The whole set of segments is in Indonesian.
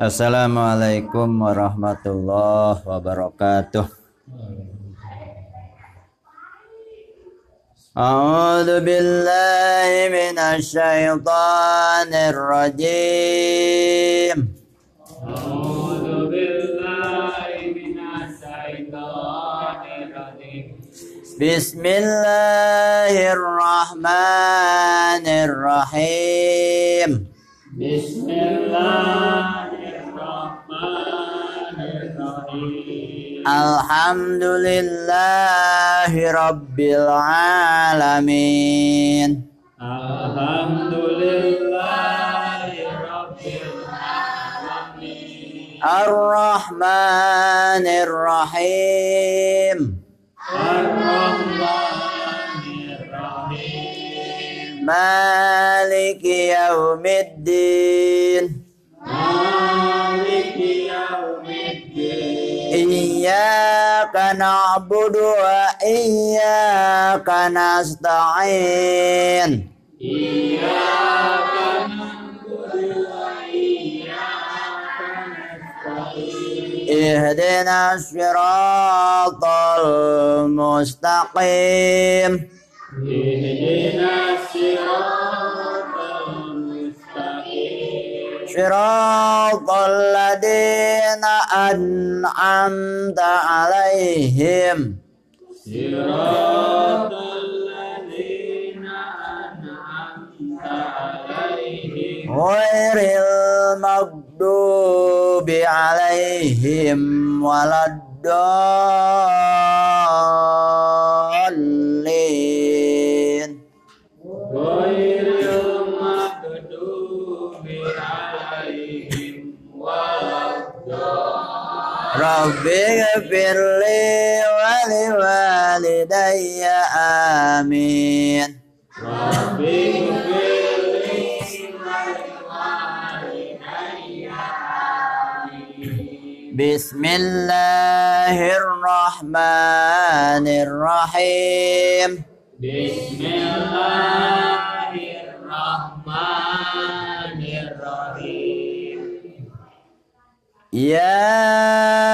Assalamualaikum warahmatullahi wabarakatuh. أعوذ بالله من الشيطان الرجيم أعوذ بالله من الشيطان الرجيم بسم الله الرحمن الرحيم بسم الله الرحمن الرحيم. الحمد لله رب العالمين. الحمد لله رب العالمين. الرحمن الرحيم. الرحمن الرحيم. مالك يوم الدين. مالك يوم الدين إياك نعبد وإياك نستعين إياك نعبد وإياك نستعين اهدنا الصراط المستقيم اهدنا الصراط صراط الذين أنعمت عليهم صراط الذين أنعمت عليهم غير المغضوب عليهم ولا الضالين رب اغفر لي ولوالدي آمين رب اغفر لي ولوالدي آمين بسم الله الرحمن الرحيم بسم الله الرحمن الرحيم يا أيها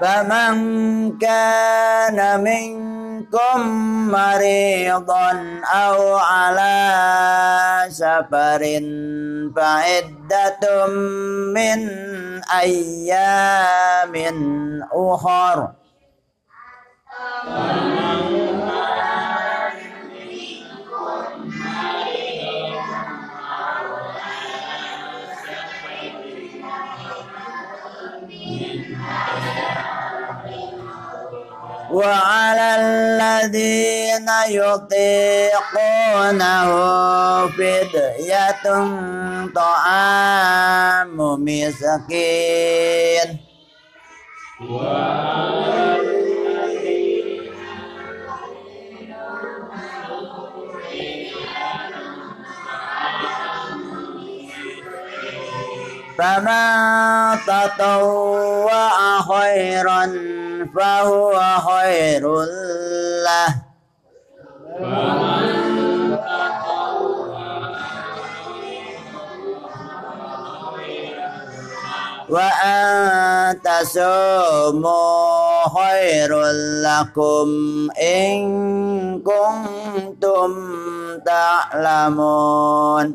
فمن كان منكم مريضا أو على سفر فعدة من أيام أخر وعلى الذين يطيقونه فدية طعام مسكين. فمن تطوع خيرا فهو خير له وأن تصوموا خير لكم إن كنتم تعلمون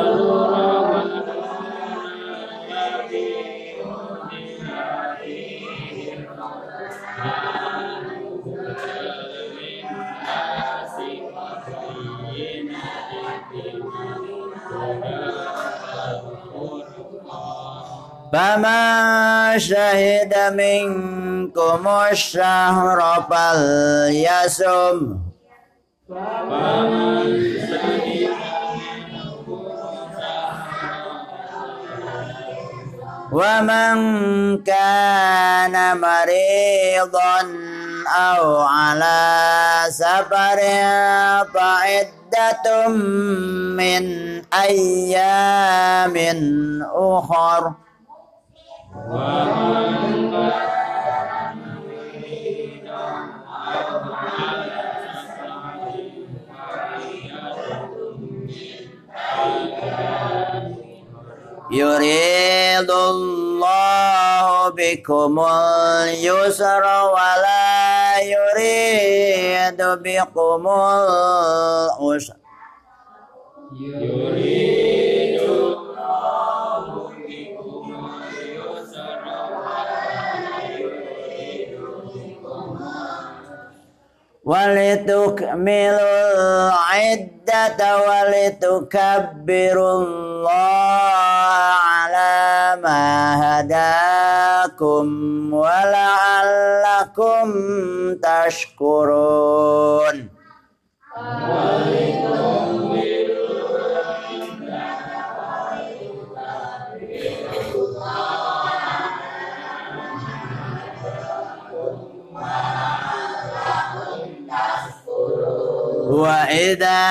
فمن شهد منكم الشهر فليصم ومن كان مريضا أو على سفر فعدة من أيام أخر yuridullahu bikumul yusra wa la yuridu bikumul usra. Yuridu ولتكملوا العدة ولتكبروا الله على ما هداكم ولعلكم تشكرون. وإذا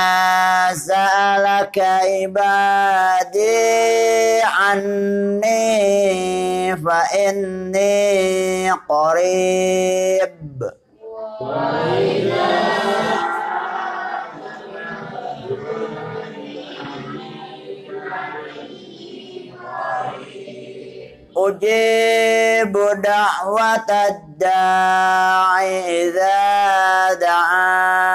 سألك عبادي عني فإني قريب. أجيب دعوة الداعي إذا دعان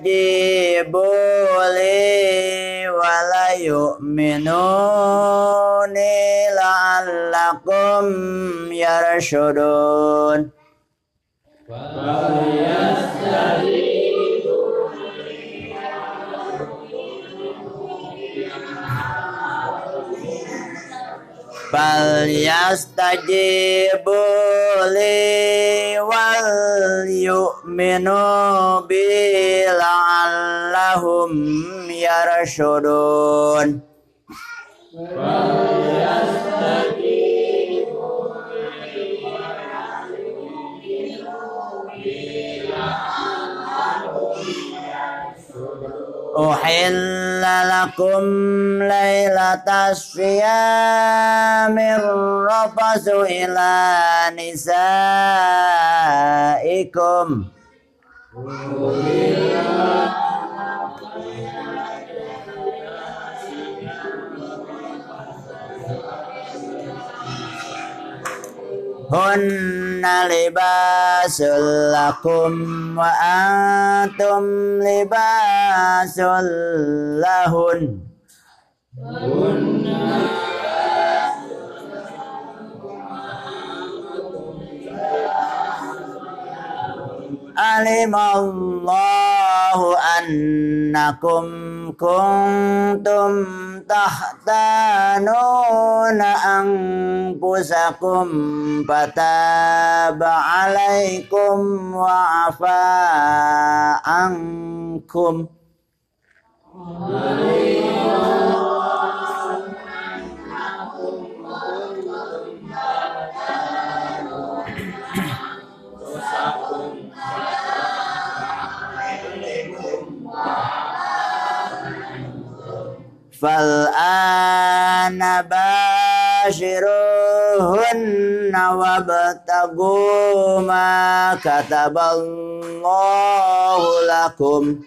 فليستجيبوا لي وليؤمنوني لعلكم يرشدون فليستجيبوا falyastajibu li wal yu'minu bi la'allahum yarshudun. falyastajibu أحل لكم ليلة الصيام الرفث إلى نسائكم. هن inna libasul lakum wa antum libasul lahun. Alimallah. الله أنكم كنتم تختانون أنفسكم فتاب عليكم وعفى عنكم فالآن باشروهن وابتغوا ما كتب الله لكم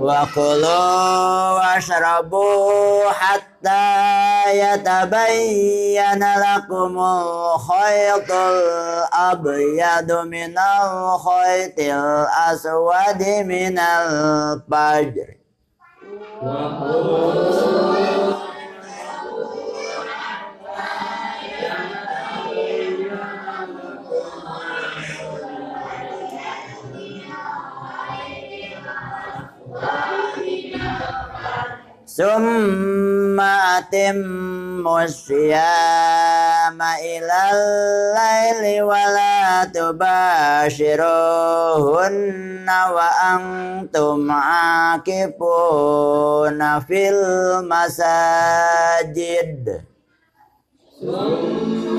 وكلوا واشربوا حتى يتبين لكم الخيط الأبيض من الخيط الأسود من الفجر ثم أتموا الصيام إلى الليل ولا تباشروهن وأنتم عاكفون في المساجد ثم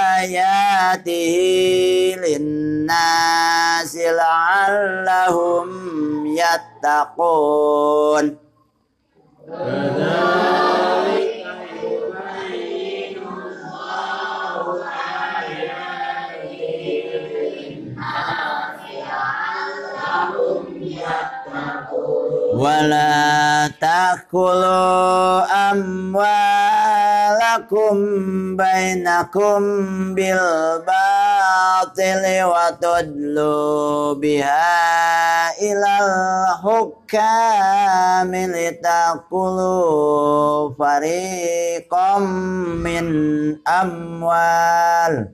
tilka hududullahi fala taqrabuha Kadzalika yubayyinullahu ayatihi lin-nasi la'allahum yattaqun. ولا تأكلوا أموالكم بينكم بالباطل وتدلوا بها إلى الحكام لتأكلوا فريقا من أموال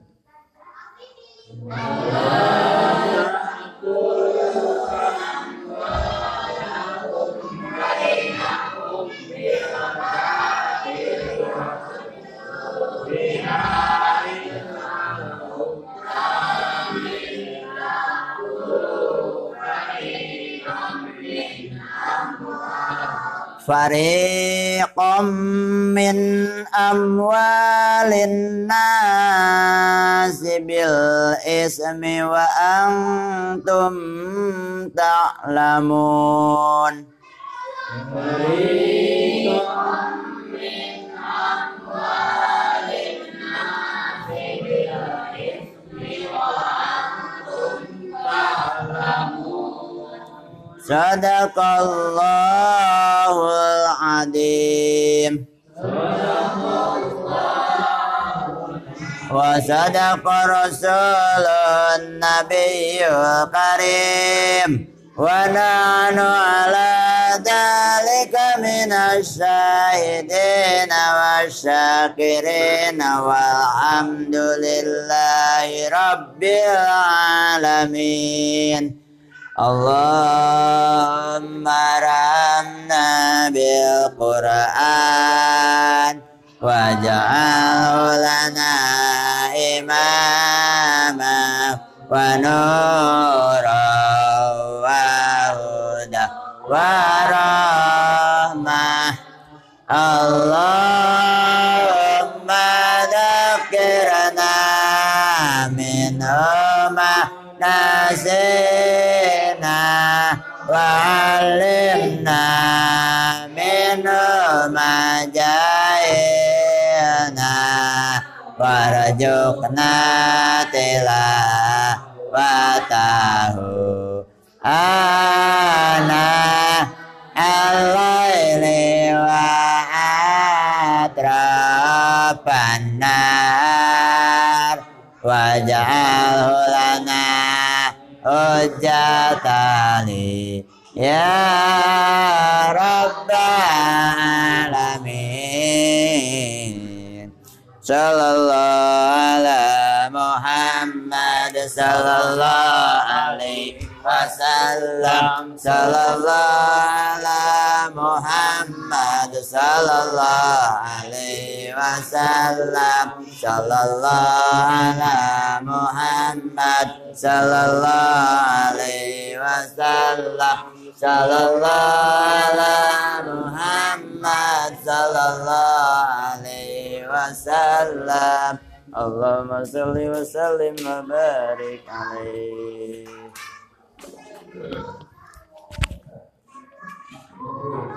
فريقا من أموال الناس بالإثم وأنتم تعلمون صدق الله العظيم وصدق رسول النبي الكريم ونحن على ذلك من الشاهدين والشاكرين والحمد لله رب العالمين اللهم ارحمنا بالقرآن واجعله لنا إماما ونورا وهدى ورحمة اللهم وعلمنا منه ما جهلنا warzuqna tilawatahu ana al-laili wa atrapan nar waj'alhu lana hujjatali Ya Rabbal Alamin. Sallallahu ala Muhammad Sallallahu alaihi wasallam. Sallallahu ala Muhammad Sallallahu alaihi wasallam. Sallallahu ala Muhammad Sallallahu alaihi wasallam. Sallallahu ala Muhammad Sallallahu alaihi wasallam. Allahumma salli wa sallim wa barik alaihi